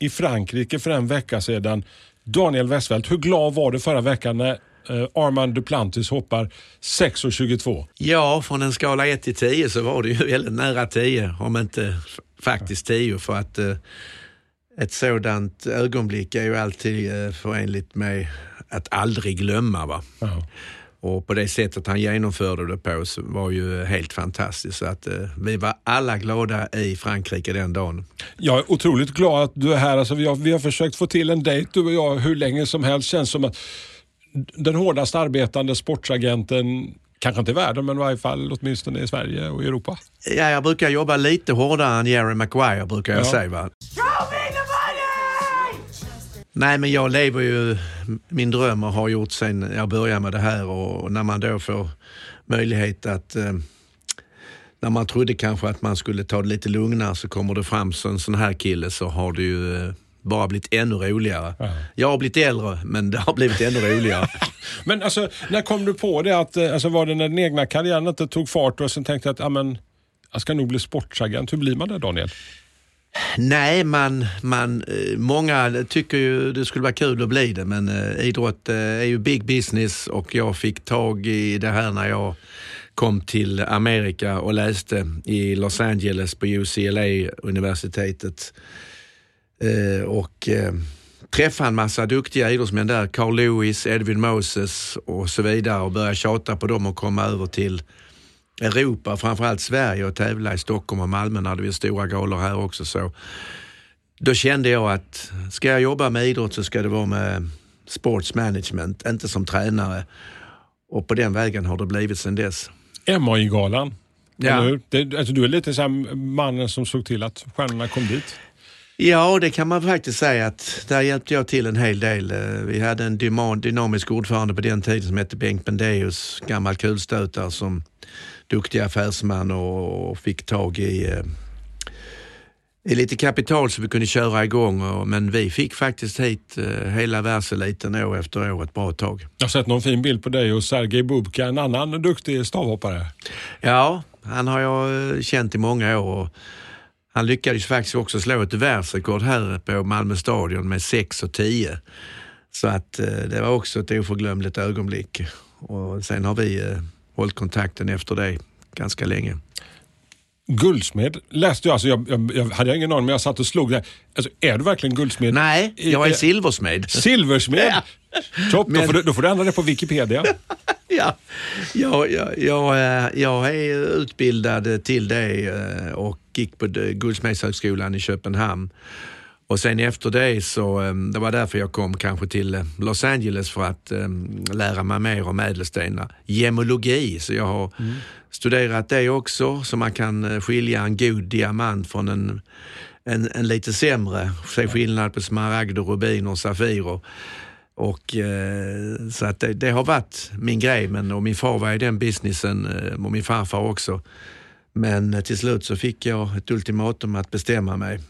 i Frankrike för en vecka sedan. Daniel Westfeldt, hur glad var du förra veckan när eh, Armand Duplantis hoppar 6,22? Ja, från en skala 1 till 10 så var det ju väldigt nära 10, om inte faktiskt 10 för att eh, ett sådant ögonblick är ju alltid eh, förenligt med att aldrig glömma. Va? Ja. Och på det sättet han genomförde det på så var ju helt fantastiskt. Så att, eh, vi var alla glada i Frankrike den dagen. Jag är otroligt glad att du är här. Alltså, vi, har, vi har försökt få till en dejt du och jag hur länge som helst. Känns som att den hårdast arbetande sportsagenten, kanske inte i världen men i varje fall åtminstone i Sverige och i Europa. Ja, jag brukar jobba lite hårdare än Jerry Maguire brukar jag Ja. säga. Va? Nej, men jag lever ju min dröm och har gjort sen jag började med det här och när man då får möjlighet att eh, när man trodde kanske att man skulle ta det lite lugnare så kommer det fram så en sån här kille så har det ju eh, bara blivit ännu roligare. Ja. Jag har blivit äldre men det har blivit ännu roligare. Men alltså, när kom du på det? Att, eh, alltså, var det när den egna karriären inte tog fart och sen tänkte att jag ska nog bli sportsagent. Hur blir man det Daniel? Nej, man, man, eh, många tycker ju det skulle vara kul att bli det, men eh, idrott eh, är ju big business och jag fick tag i det här när jag kom till Amerika och läste i Los Angeles på UCLA-universitetet. Och träffade en massa duktiga idrottsmän där, Carl Lewis, Edwin Moses och så vidare och började tjata på dem att komma över till Europa, framförallt Sverige och tävla i Stockholm och Malmö när det var stora galor här också. Så då kände jag att ska jag jobba med idrott så ska det vara med sports management, inte som tränare. Och på den vägen har det blivit sedan dess. MAI-galan. Ja. Det, alltså, du är lite så mannen som såg till att stjärnorna kom dit. Ja, det kan man faktiskt säga att där hjälpte jag till en hel del. Eh, Vi hade en dynamisk ordförande på den tiden som hette Bengt Bendeus, gammal kulstötare som duktig affärsman och fick tag i, eh, i lite kapital så vi kunde köra igång. Och, men vi fick faktiskt hit eh, hela världseliten år efter år ett bra tag. Jag har sett någon fin bild på dig och Sergej Bubka, en annan duktig stavhoppare. Ja, han har jag eh, känt i många år. Och han lyckades faktiskt också slå ett världsrekord här på Malmö stadion med 6 och 10. Så att eh, det var också ett oförglömligt ögonblick. Och sen har vi eh, hållit kontakten efter det ganska länge. Guldsmed läste jag, alltså jag, jag, jag hade ingen aning men jag satt och slog där. Alltså, är du verkligen guldsmed? Nej, jag är silversmed. Silversmed? Ja. Topp, då, Men- får du, då får du ändra det på Wikipedia. Ja, jag, jag, jag, eh, jag är utbildad till det eh, och gick på Guldsmedshögskolan i Köpenhamn. Och sen efter det så, eh, det var därför jag kom kanske till eh, Los Angeles för att eh, lära mig mer om ädelstenar. Gemologi, så jag har studerat det också så man kan eh, skilja en god diamant från en, en, en lite sämre. Se skillnad på smaragder, rubiner och safirer. Och, eh, så att det, det har varit min grej men, och min far var i den businessen eh, och min farfar också. Men till slut så fick jag ett ultimatum att bestämma mig.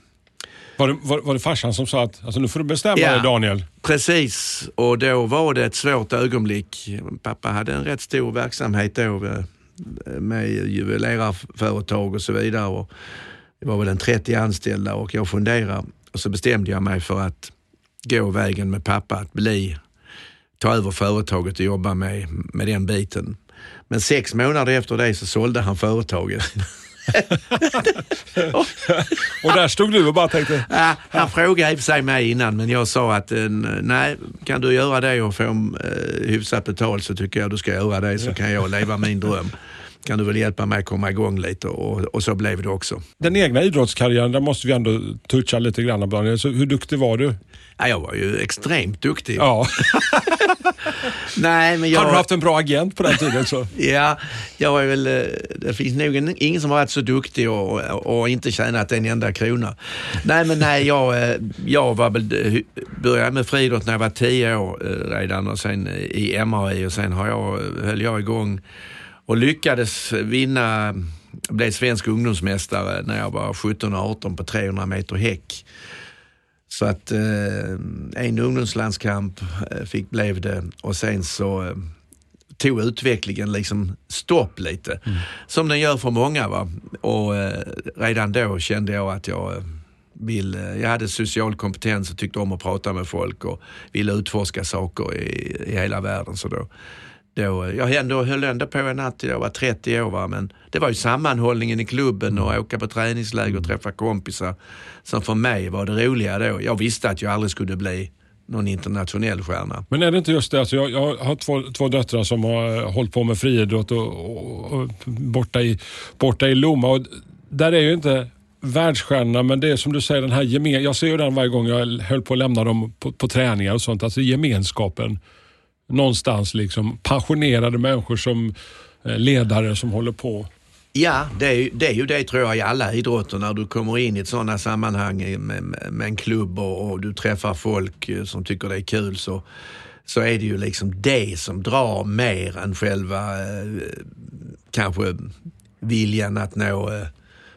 Var det, var, var det farsan som sa att alltså, nu får du bestämma Ja. dig Daniel? Precis, och då var det ett svårt ögonblick. Pappa hade en rätt stor verksamhet då eh, med juvelerarföretag och så vidare. Och det var väl en 30 anställda och jag funderade och så bestämde jag mig för att gå vägen med pappa, att bli, ta över företaget och jobba med, med den biten. Men sex månader efter det så sålde han företaget. Och där stod du och bara tänkte, Ja, han frågade i och för sig mig innan, men jag sa att eh, nej, kan du göra det och få eh, hyfsat betalt så tycker jag du ska göra det så kan jag leva min dröm. Kan du väl hjälpa mig att komma igång lite och, och så blev det också. Den egna idrottskarriären, där måste vi ändå toucha lite grann. Daniel. Så hur duktig var du? Ja, jag var ju extremt duktig. Ja. Nej, men jag... Har du haft en bra agent på den tiden? Så? Ja, jag var väl, eh, det finns nog en- ingen som har varit så duktig och, och inte tjänat en enda krona. Nej, men nej, jag, eh, jag var väl, eh, började med friidrott när jag var tio år redan och sen i MAI och sen har jag, höll jag igång och lyckades vinna, blev svensk ungdomsmästare när jag var 17 och 18 på 300 meter häck. Så att eh, en ungdomslandskamp eh, fick, blev det och sen så eh, tog utvecklingen liksom stopp lite. Som den gör för många. Va? Och eh, redan då kände jag att jag eh, vill, eh, jag hade social kompetens och tyckte om att prata med folk och ville utforska saker i, i hela världen. Så då, då, jag ändå, höll ändå på en natt till jag var 30 år, va? men det var ju sammanhållningen i klubben och åka på träningsläger och träffa kompisar som för mig var det roliga då. Jag visste att jag aldrig skulle bli någon internationell stjärna. Men är det inte just det, alltså jag, jag har två, två döttrar som har eh, hållit på med friidrott och, och, och borta, i, borta i Lomma. Och där är ju inte världsstjärnorna, men det är som du säger, den här gemen, jag ser ju den varje gång jag höll på att lämna dem på, på träningar och sånt. Alltså gemenskapen. Någonstans liksom passionerade människor som eh, ledare som håller på. Ja, det är, ju- det är ju det tror jag i alla idrotter när du kommer in i ett sådana sammanhang med, med, en klubb och, och du träffar folk eh, som tycker det är kul så, så är det ju liksom det som drar mer än själva eh, kanske viljan att nå eh,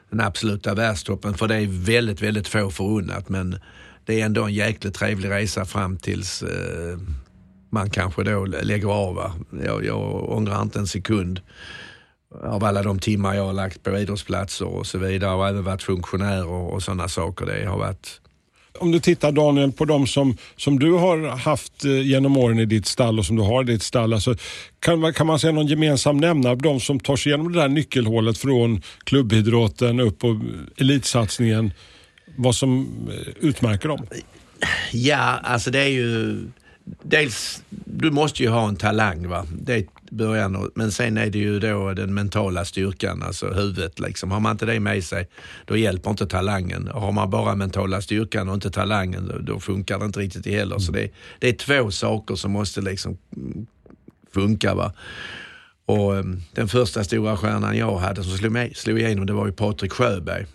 den absoluta världstoppen. För det är väldigt, väldigt få förunnat men det är ändå en jäkligt trevlig resa fram tills eh, man kanske då lägger av. Va? Jag, jag ångrar inte en sekund av alla de timmar jag har lagt på idrottsplatser och så vidare och även varit funktionär och, och sådana saker. Det har varit Om du tittar Daniel på de som, som du har haft eh, genom åren i ditt stall och som du har i ditt stall. Alltså, kan, man, kan man säga någon gemensam nämnare? De som tar sig igenom det där nyckelhålet från klubbidrotten upp på elitsatsningen. Vad som eh, utmärker dem? Ja, alltså det är ju... Dels, du måste ju ha en talang va. Det är början. Men sen är det ju då den mentala styrkan, alltså huvudet liksom. Har man inte det med sig, då hjälper inte talangen. Har man bara mentala styrkan och inte talangen, då, då funkar det inte riktigt heller. Så det, det är två saker som måste liksom funka va. Och ehm, den första stora stjärnan jag hade som slog, med, slog igenom, det var ju Patrik Sjöberg.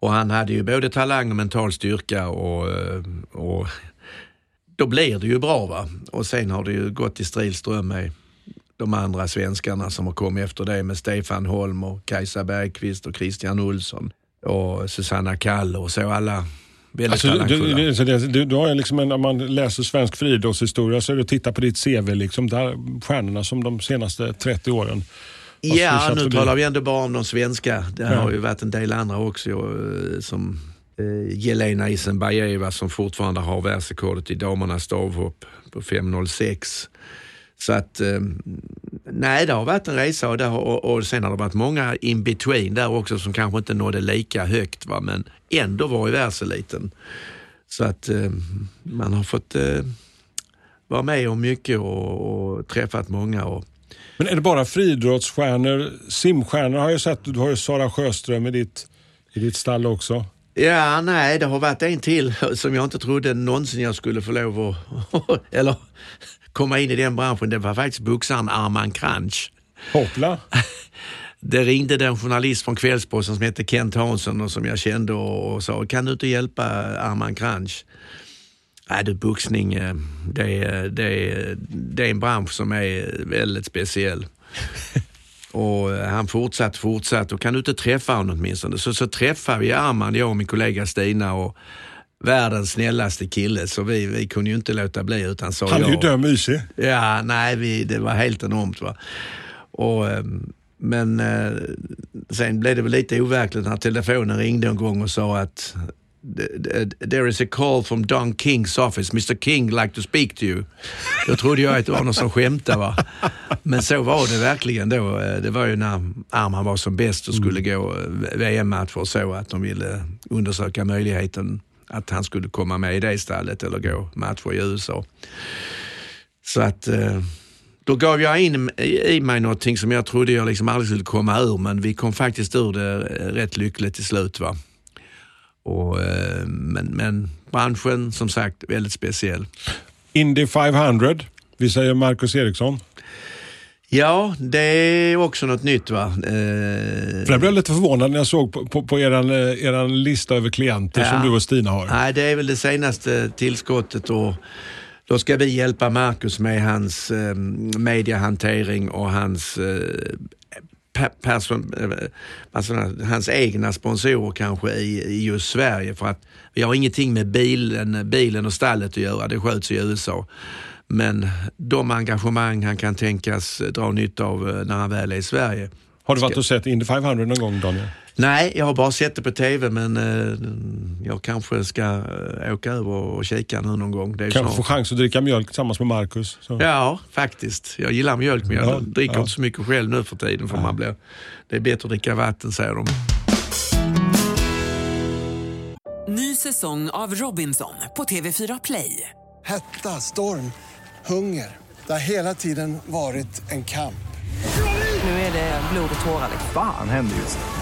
Och han hade ju både talang och mental styrka och, ehm, och då blir det ju bra. va. Och sen har det ju gått i strilström med de andra svenskarna som har kommit efter det med Stefan Holm och Kajsa Bergqvist och Christian Olsson och Susanna Kall och så alla väldigt Alltså, du, talangfulla. du, det- du, du har liksom en, om man läser svensk friidrottshistoria så är det att titta på ditt CV. Liksom, där stjärnorna som de senaste 30 åren Ja, nu förbi. talar vi ändå bara om de svenska. Det Ja. har ju varit en del andra också eh, som Eh, Jelena Isenbajeva som fortfarande har världsrekordet i damernas stavhopp på 5.06. Så att, eh, nej det har varit en resa och, det har, och, och sen har det varit många in between där också som kanske inte nådde lika högt va, men ändå var i världseliten. Så att eh, man har fått eh, vara med om mycket och, och träffat många. Och, Men är det bara friidrottsstjärnor? Simstjärnor har jag sett. Du har ju Sara Sjöström i ditt, i ditt stall också. Ja, nej, det har varit en till som jag inte trodde någonsin jag skulle få lov att eller komma in i den branschen. Det var faktiskt boxaren Arman Kranch. Hoppla! Det ringde den journalist från Kvällsposten som hette Kent Hansson och som jag kände och, sa, kan du inte hjälpa Arman Kranch? Nej du, boxning, eh, det är, det, är, det är en bransch som är väldigt speciell. Och eh, han fortsatte, fortsatte och kan du inte träffa honom åtminstone? Så, så träffade vi Arman, jag och min kollega Stina och världens snällaste kille så vi, vi kunde ju inte låta bli utan sa Han är ju ja. död mysig. Ja, nej, vi, det var helt enormt. Va? Och, ehm, men eh, sen blev det väl lite overkligt när telefonen ringde en gång och sa att There is a call from Don Kings office. Mr King like to speak to you. Då trodde jag att det var någon som skämtade. Va? Men så var det verkligen då. Eh, Det var ju när Arman var som bäst och skulle gå eh, VM-matcher och så att de ville undersöka möjligheten att han skulle komma med i det stallet eller gå matcher i USA. Så att eh, Då gav jag in i mig någonting som jag trodde jag liksom aldrig skulle komma ur, men vi kom faktiskt ur det rätt lyckligt till slut. Va? Och, eh, men, men branschen, som sagt, väldigt speciell. Indy 500. Vi säger Marcus Eriksson. Ja, det är också något nytt va. Eh, För jag blev lite förvånad när jag såg på, på, på eran, eh, eran lista över klienter Ja. som du och Stina har. Nej, det är väl det senaste tillskottet och då ska vi hjälpa Marcus med hans eh, mediehantering och hans eh, person, eh, alltså, hans egna sponsorer kanske i, i just Sverige för att vi har ingenting med bilen, bilen och stallet att göra, det sköts i USA. Men de engagemang han kan tänkas dra nytta av eh, när han väl är i Sverige. Har du varit och sett Indy 500 någon gång Daniel? Nej, jag har bara sett det på TV men eh, jag kanske ska eh, åka över och kika nu någon gång. Det är ju Kanske få snart. chans att dricka mjölk tillsammans med Marcus. Så. Ja, faktiskt. Jag gillar mjölk men jag Ja, dricker ja. inte så mycket själv nu för tiden för man blir, det är bättre att dricka vatten säger de. Ny säsong av Robinson på TV4 Play. Hetta, storm, hunger. Det har hela tiden varit en kamp. Nu är det blod och tårar. liksom. Fan händer just nu.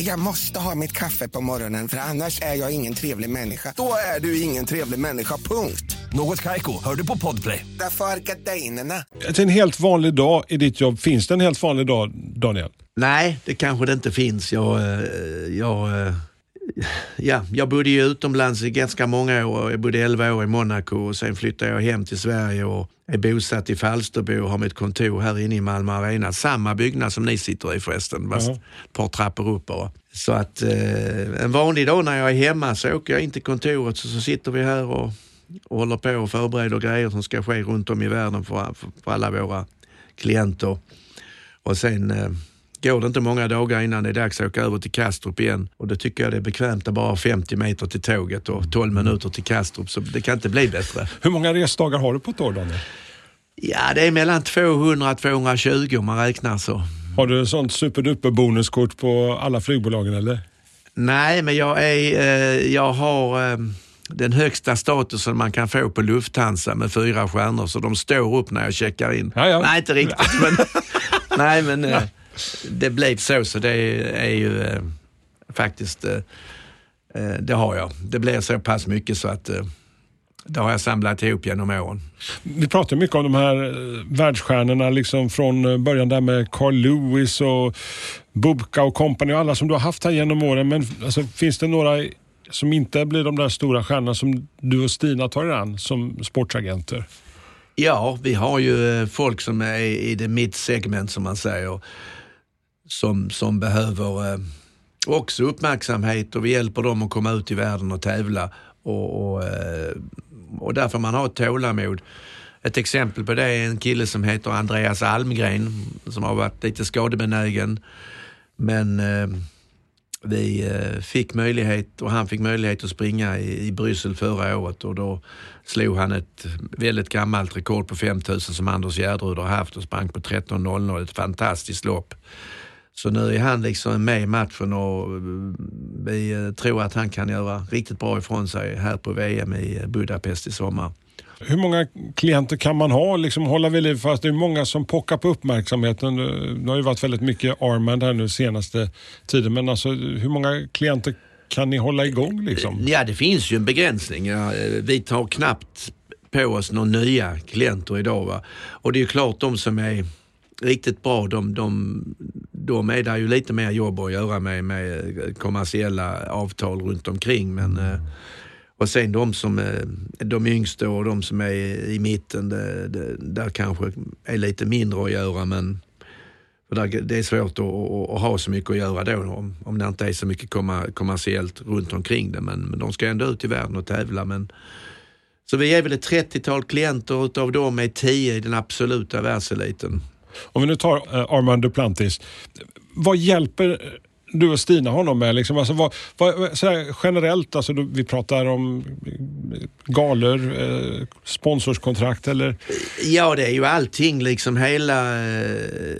Jag måste ha mitt kaffe på morgonen för annars är jag ingen trevlig människa. Då är du ingen trevlig människa, punkt. Något Kaiko, hör du på Podplay. Därför är gardinerna. En helt vanlig dag i ditt jobb, finns det en helt vanlig dag Daniel? Nej, det kanske det inte finns. Jag, eh, jag, eh, ja, jag bodde ju utomlands i ganska många år. Jag bodde 11 år i Monaco och sen flyttade jag hem till Sverige och är bosatt i Falsterbo och har mitt kontor här inne i Malmö Arena. Samma byggnad som ni sitter i förresten, fast ett par trappor upp bara. Så att eh, en vanlig dag när jag är hemma så åker jag in till kontoret så, så sitter vi här och, och håller på och förbereder grejer som ska ske runt om i världen för, för, för alla våra klienter. Och sen eh, går det inte många dagar innan det är dags att åka över till Kastrup igen. Och då tycker jag det är bekvämt att bara ha 50 meter till tåget och 12 minuter till Kastrup. Så det kan inte bli bättre. Hur många resdagar har du på ett år Daniel? Ja, det är mellan 200 och 220 om man räknar så. Har du sånt superduper bonuskort på alla flygbolagen eller? Nej, men jag, är, eh, jag har eh, den högsta statusen man kan få på Lufthansa med fyra stjärnor, så de står upp när jag checkar in. Ja, ja. Nej, inte riktigt, men, nej, men eh, det blev så, så det är ju eh, faktiskt, eh, eh, det har jag. Det blir så pass mycket så att eh, det har jag samlat ihop genom åren. Vi pratar mycket om de här eh, världsstjärnorna liksom från eh, början där med Carl Lewis och Bubka och company och alla som du har haft här genom åren. Men alltså, finns det några som inte blir de där stora stjärnorna som du och Stina tar er an som sportsagenter? Ja, vi har ju folk som är i det mitt-segment som man säger, som, som behöver eh, också uppmärksamhet och vi hjälper dem att komma ut i världen och tävla. Och, och, eh, och där får man ha tålamod. Ett exempel på det är en kille som heter Andreas Almgren som har varit lite skadebenägen. Men eh, vi eh, fick möjlighet och han fick möjlighet att springa i, i Bryssel förra året och då slog han ett väldigt gammalt rekord på 5000 som Anders Gärdrud har haft och sprang på 13.00. Ett fantastiskt lopp. Så nu är han liksom med i matchen och eh, vi eh, tror att han kan göra riktigt bra ifrån sig här på VM i Budapest i sommar. Hur många klienter kan man ha? Liksom hålla vid liv fast det är många som pockar på uppmärksamheten. Det har ju varit väldigt mycket Armand här nu senaste tiden. Men alltså, hur många klienter kan ni hålla igång? Liksom? Ja, det finns ju en begränsning. Eh, vi tar knappt på oss några nya klienter idag. Va? Och det är ju klart de som är riktigt bra, de, de, de är där ju lite mer jobb att göra med, med kommersiella avtal runt omkring. Men, eh, och sen de som är de yngsta och de som är i mitten, det, det, där kanske är lite mindre att göra men för det är svårt att, att, att ha så mycket att göra då om, om det inte är så mycket kommer, kommersiellt runt omkring det. Men, men de ska ändå ut i världen och tävla. Men, så vi är väl ett 30-tal klienter utav dem är 10 i den absoluta världseliten. Om vi nu tar eh, Armand Duplantis. Vad hjälper du och Stina honom med? Liksom, alltså, vad, vad, så här, generellt, alltså, då, vi pratar om eh, galor, eh, sponsorskontrakt eller? Ja, det är ju allting, liksom hela, eh,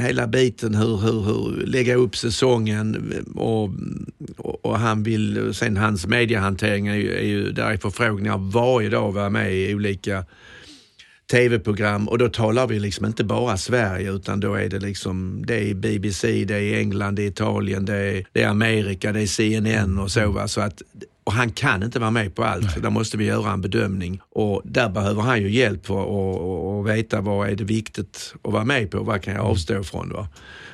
hela biten hur, hur, hur lägga upp säsongen och, och, och han vill, sen hans mediehantering är ju, är ju där är förfrågningar varje dag att vara med i olika tv-program och då talar vi liksom inte bara Sverige utan då är det liksom, det är BBC, det är England, det är Italien, det är, det är Amerika, det är CNN och så. Va? så att, och han kan inte vara med på allt. Där måste vi göra en bedömning och där behöver han ju hjälp för att veta vad är det viktigt att vara med på, vad kan jag avstå ifrån. Va?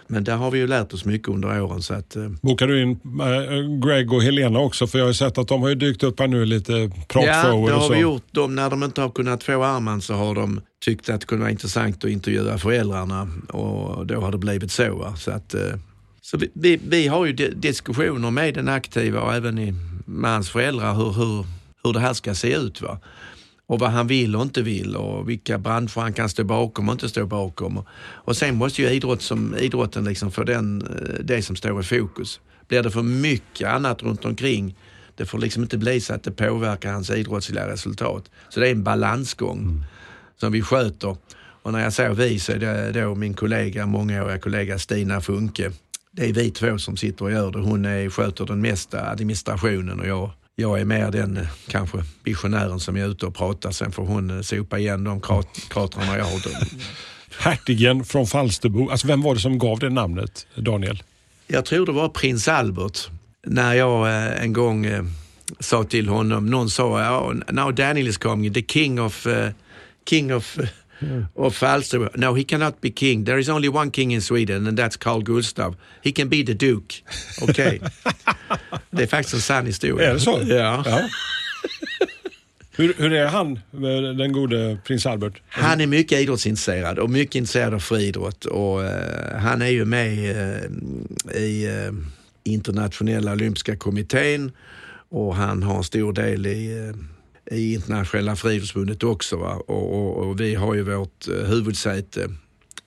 Men där har vi ju lärt oss mycket under åren. Så att, eh. Bokar du in äh, Greg och Helena också? För jag har sett att de har ju dykt upp här nu lite pratfrågor Ja, det har vi gjort. De, när de inte har kunnat få arman så har de tyckt att det kunde vara intressant att intervjua föräldrarna och då har det blivit så. Va? Så, att, eh, så vi, vi, vi, har ju diskussioner med den aktiva och även i, med hans föräldrar hur, hur, hur det här ska se ut. Va? och vad han vill och inte vill och vilka branscher han kan stå bakom och inte stå bakom. Och sen måste ju idrott som, idrotten liksom få den, eh, det som står i fokus. Blir det för mycket annat runt omkring, det får liksom inte bli så att det påverkar hans idrottsliga resultat. Så det är en balansgång mm. som vi sköter. Och när jag säger vi så är det då min kollega, mångåriga kollega Stina Funke. Det är vi två som sitter och gör det. Hon är, sköter den mesta administrationen och jag jag är mer den eh, kanske visionären som är ute och pratar. Sen får hon eh, sopa igen de krat kratrarna jag har. Hertigen från Falsterbo. Alltså vem var det som gav det namnet, Daniel? Jag tror det var prins Albert. När jag eh, en gång sa till honom, någon sa, oh, now Daniel is coming, the king of, uh, king of mm. of Falsterbo. No, he cannot be king. There is only one king in Sweden and that's Carl Gustav. He can be the Duke. Okej. Okay. det är faktiskt en sann historia. Är det så? Ja. ja. Hur, hur, är han, den gode prins Albert? Han är mycket idrottsintresserad och mycket intresserad av friidrott. Och, uh, han är ju med uh, i uh, internationella olympiska kommittén och han har en stor del i i internationella friidrottsförbundet också. Och, och, och, vi har ju vårt eh, huvudsäte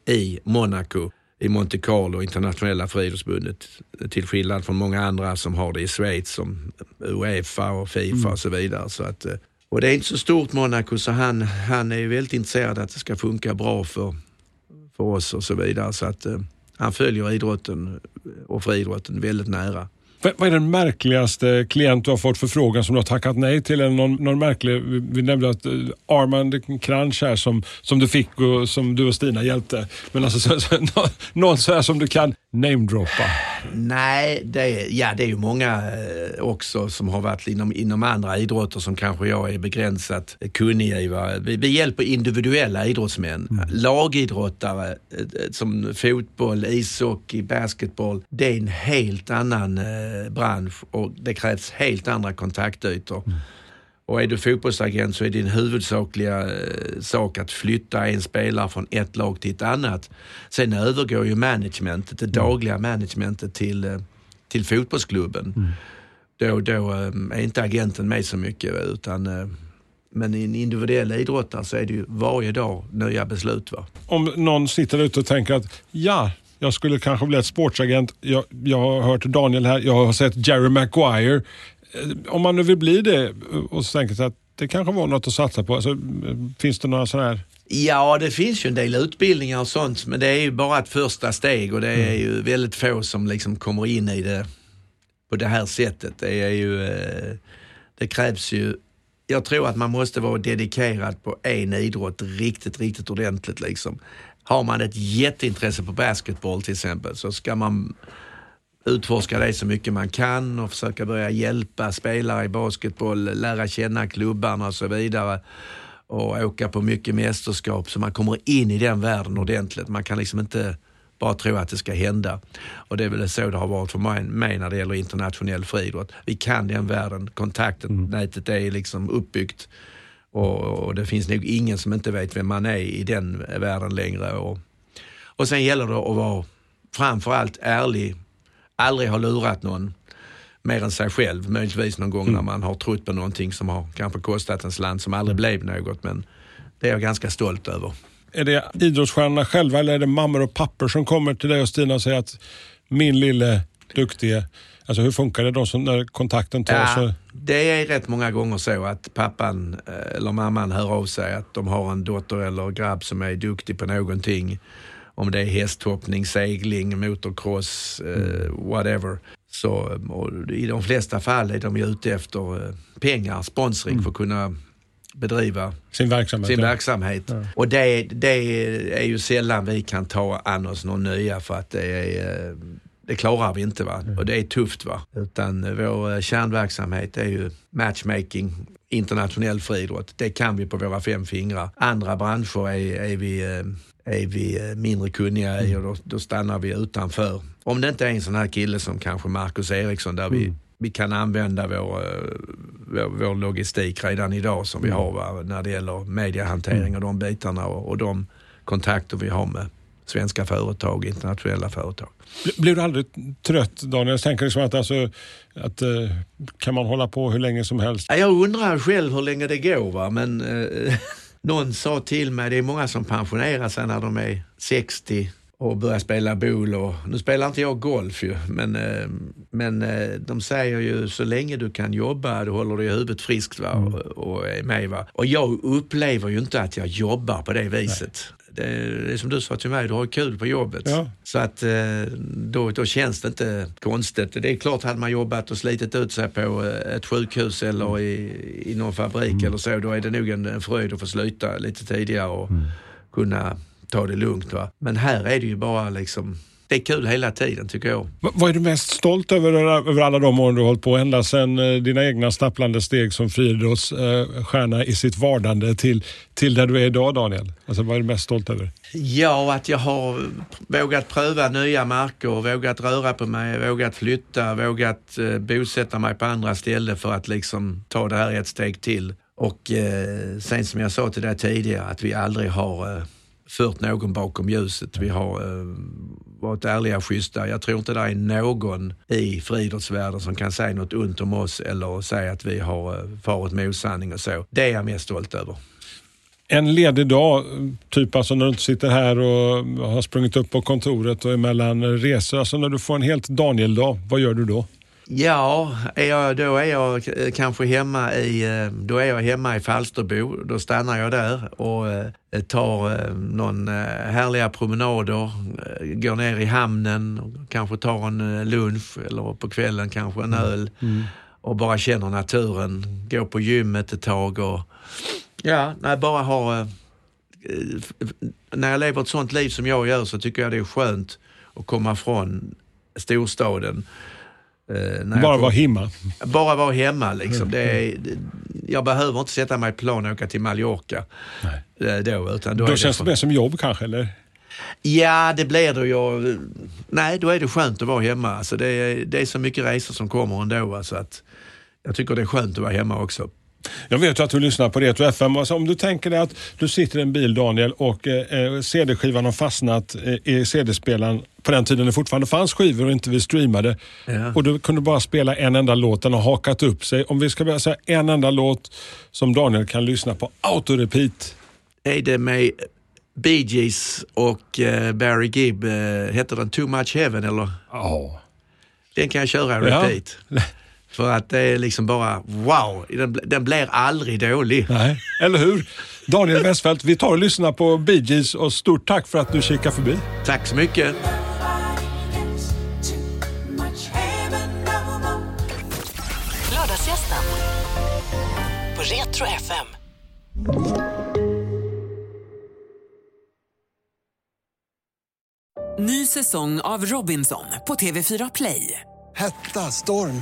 i Monaco i Monte Carlo, internationella friidrottsförbundet. Till skillnad från många andra som har det i Schweiz som Uefa och Fifa mm. och så vidare. Så att, eh, och det är inte så stort Monaco så han, han är väldigt intresserad att det ska funka bra för, för oss och så vidare. Så att eh, han följer idrotten och friidrotten väldigt nära. Vad är den märkligaste klient du har fått förfrågan som du har tackat nej till? Eller någon, någon märklig, vi nämnde att eh, Armand Crunch här som, som du fick och som du och Stina hjälpte. Men alltså så, så, någon, någon så här som du kan namedroppa? Nej, det ja, det är ju många eh, också som har varit inom, inom andra idrotter som kanske jag är begränsat kunnig i. Vi, vi hjälper individuella idrottsmän. Mm. Lagidrottare eh, som fotboll, ishockey, basketboll. Det är en helt annan eh, bransch och det krävs helt andra kontaktytor. Mm. Och är du fotbollsagent så är din huvudsakliga eh, sak att flytta en spelare från ett lag till ett annat. Sen övergår ju managementet, det mm. dagliga managementet till, eh, till fotbollsklubben. Mm. Då, då eh, är inte agenten med så mycket utan eh, men i en individuell idrottare så är det ju varje dag nya beslut. Va? Om någon sitter ute och tänker att ja, jag skulle kanske bli ett sportsagent. Jag, jag har hört Daniel här, jag har sett Jerry Maguire. Eh, om man nu vill bli det och så tänker sig att det kanske var något att satsa på. Alltså, finns det några sådana här Ja, det finns ju en del utbildningar och sånt, men det är ju bara ett första steg och det är mm. ju väldigt få som liksom kommer in i det på det här sättet. Det är ju, eh, det krävs ju, jag tror att man måste vara dedikerad på en idrott riktigt, riktigt ordentligt liksom. Har man ett jätteintresse på basketboll till exempel så ska man utforska det så mycket man kan och försöka börja hjälpa spelare i basketboll, lära känna klubbarna och så vidare och åka på mycket mästerskap så man kommer in i den världen ordentligt. Man kan liksom inte bara tro att det ska hända. Och det är väl så det har varit för mig när det gäller internationell friidrott. Vi kan den världen, kontakten, mm. nätet är liksom uppbyggt och, och, det finns nog ingen som inte vet vem man är i den världen längre. Och, och sen gäller det att vara framförallt ärlig aldrig har lurat någon mer än sig själv. Möjligtvis någon gång mm. när man har trott på någonting som har kanske kostat en slant som aldrig blev något. Men det är jag ganska stolt över. Är det idrottsstjärnorna själva eller är det mammor och pappor som kommer till dig och Stina och säger att min lille duktige, alltså hur funkar det då som när kontakten tas? Ja, det är rätt många gånger så att pappan eh, eller mamman hör av sig att de har en dotter eller grabb som är duktig på någonting. Om det är hästhoppning, segling, motocross, eh, whatever. Så i de flesta fall är de ju ute efter eh, pengar, sponsring för att kunna bedriva Sin verksamhet. sin ja. verksamhet. Och det, det är ju sällan vi kan ta an oss någon nya för att det är eh, det klarar vi inte va. Och det är tufft va. Utan vår eh, kärnverksamhet är ju matchmaking, internationell friidrott. Det kan vi på våra fem fingrar. Andra branscher är, är vi är vi eh, mindre kunniga i och då, då stannar vi utanför. Om det inte är en sån här kille som kanske Marcus Eriksson där vi, vi kan använda vår, eh, vår, vår logistik redan idag som vi har va? när det gäller mediehantering och de bitarna och, och de kontakter vi har med svenska företag och internationella företag. Bl- Blir du aldrig trött Daniel? Jag tänker liksom att, alltså, att eh, kan man hålla på hur länge som helst? Ja, Jag undrar själv hur länge det går va? men någon sa till mig, det är många som pensionerar sig när de är 60 och börjar spela boule. Och, nu spelar inte jag golf ju, men, eh, men eh, de säger ju så länge du kan jobba, du håller dig i huvudet friskt va? Och, och är med. Va? Och jag upplever ju inte att jag jobbar på det viset. Det, det är som du sa till mig, du har kul på jobbet. Ja. Så att eh, då, då känns det inte konstigt. Det är klart, hade man jobbat och slitit ut sig på eh, ett sjukhus eller i, i någon fabrik eller så, då är det nog en, en fröjd att få sluta lite tidigare och kunna ta det lugnt. Va? Men här är det ju bara liksom, det är kul hela tiden tycker jag. Va- Vad är du mest stolt över, över alla de år du har hållit på? Ända sedan eh, dina egna stapplande steg som friidrottsstjärna i sitt vardande till, till där du är idag Daniel. Alltså, vad är du mest stolt över? Ja, att jag har vågat pröva nya marker, vågat röra på mig, vågat flytta, vågat eh, bosätta mig på andra ställen för att liksom ta det här ett steg till. Och eh, sen som jag sa till dig tidigare, att vi aldrig har eh, fört någon bakom ljuset. Vi har eh, varit ärliga och schyssta. Jag tror inte det är någon i friidrottsvärlden som kan säga något ont om oss eller säga att vi har eh, farit med osanning och så. Det är jag mest stolt över. En ledig dag, typ alltså när du inte sitter här och har sprungit upp på kontoret och är mellan resor. Alltså när du får en helt Daniel-dag, vad gör du då? Ja, är jag, då är jag eh, kanske hemma i, eh, då är jag hemma i Falsterbo. Då stannar jag där och eh, tar någon härliga promenader, går ner i hamnen, kanske tar en lunch eller på kvällen kanske en öl och bara känner naturen. Går på gymmet ett tag och ja, när jag bara har när jag lever ett sånt liv som jag gör så tycker jag det är skönt att komma från storstaden. Eh, jag Bara kom- vara hemma. bara vara hemma liksom. Det är, det- jag behöver inte sätta mig i plan och åka till Mallorca. eh, Då, utan då, Då känns det för- mer som jobb kanske, eller? Ja, det blir det ju. Nej, då är det skönt att vara hemma. Alltså det, är, det är så mycket resor som kommer ändå. Alltså att jag tycker det är skönt att vara hemma också. Jag vet ju att du lyssnar på Retro FM. Alltså, om du tänker dig att du sitter i en bil Daniel och eh, CD-skivan har fastnat eh, i CD-spelaren på den tiden det fortfarande fanns skivor och inte vi streamade. Ja. Och du kunde bara spela en enda låt, den har hakat upp sig. Om vi ska börja säga en enda låt som Daniel kan lyssna på autorepeat. Är det med Bee Gees och eh, Barry Gibb, eh, heter den Too Much Heaven eller? Ja. Den kan jag köra Ja. För att det är liksom bara wow, den, den blir aldrig dålig. Nej, eller hur? Daniel Westfeldt, vi tar och lyssnar på Bee Gees och stort tack för att du kikar förbi. Tack så mycket. Lördagsgästen på Retro FM. Ny säsong av Robinson på TV4 Play. Hetta, storm,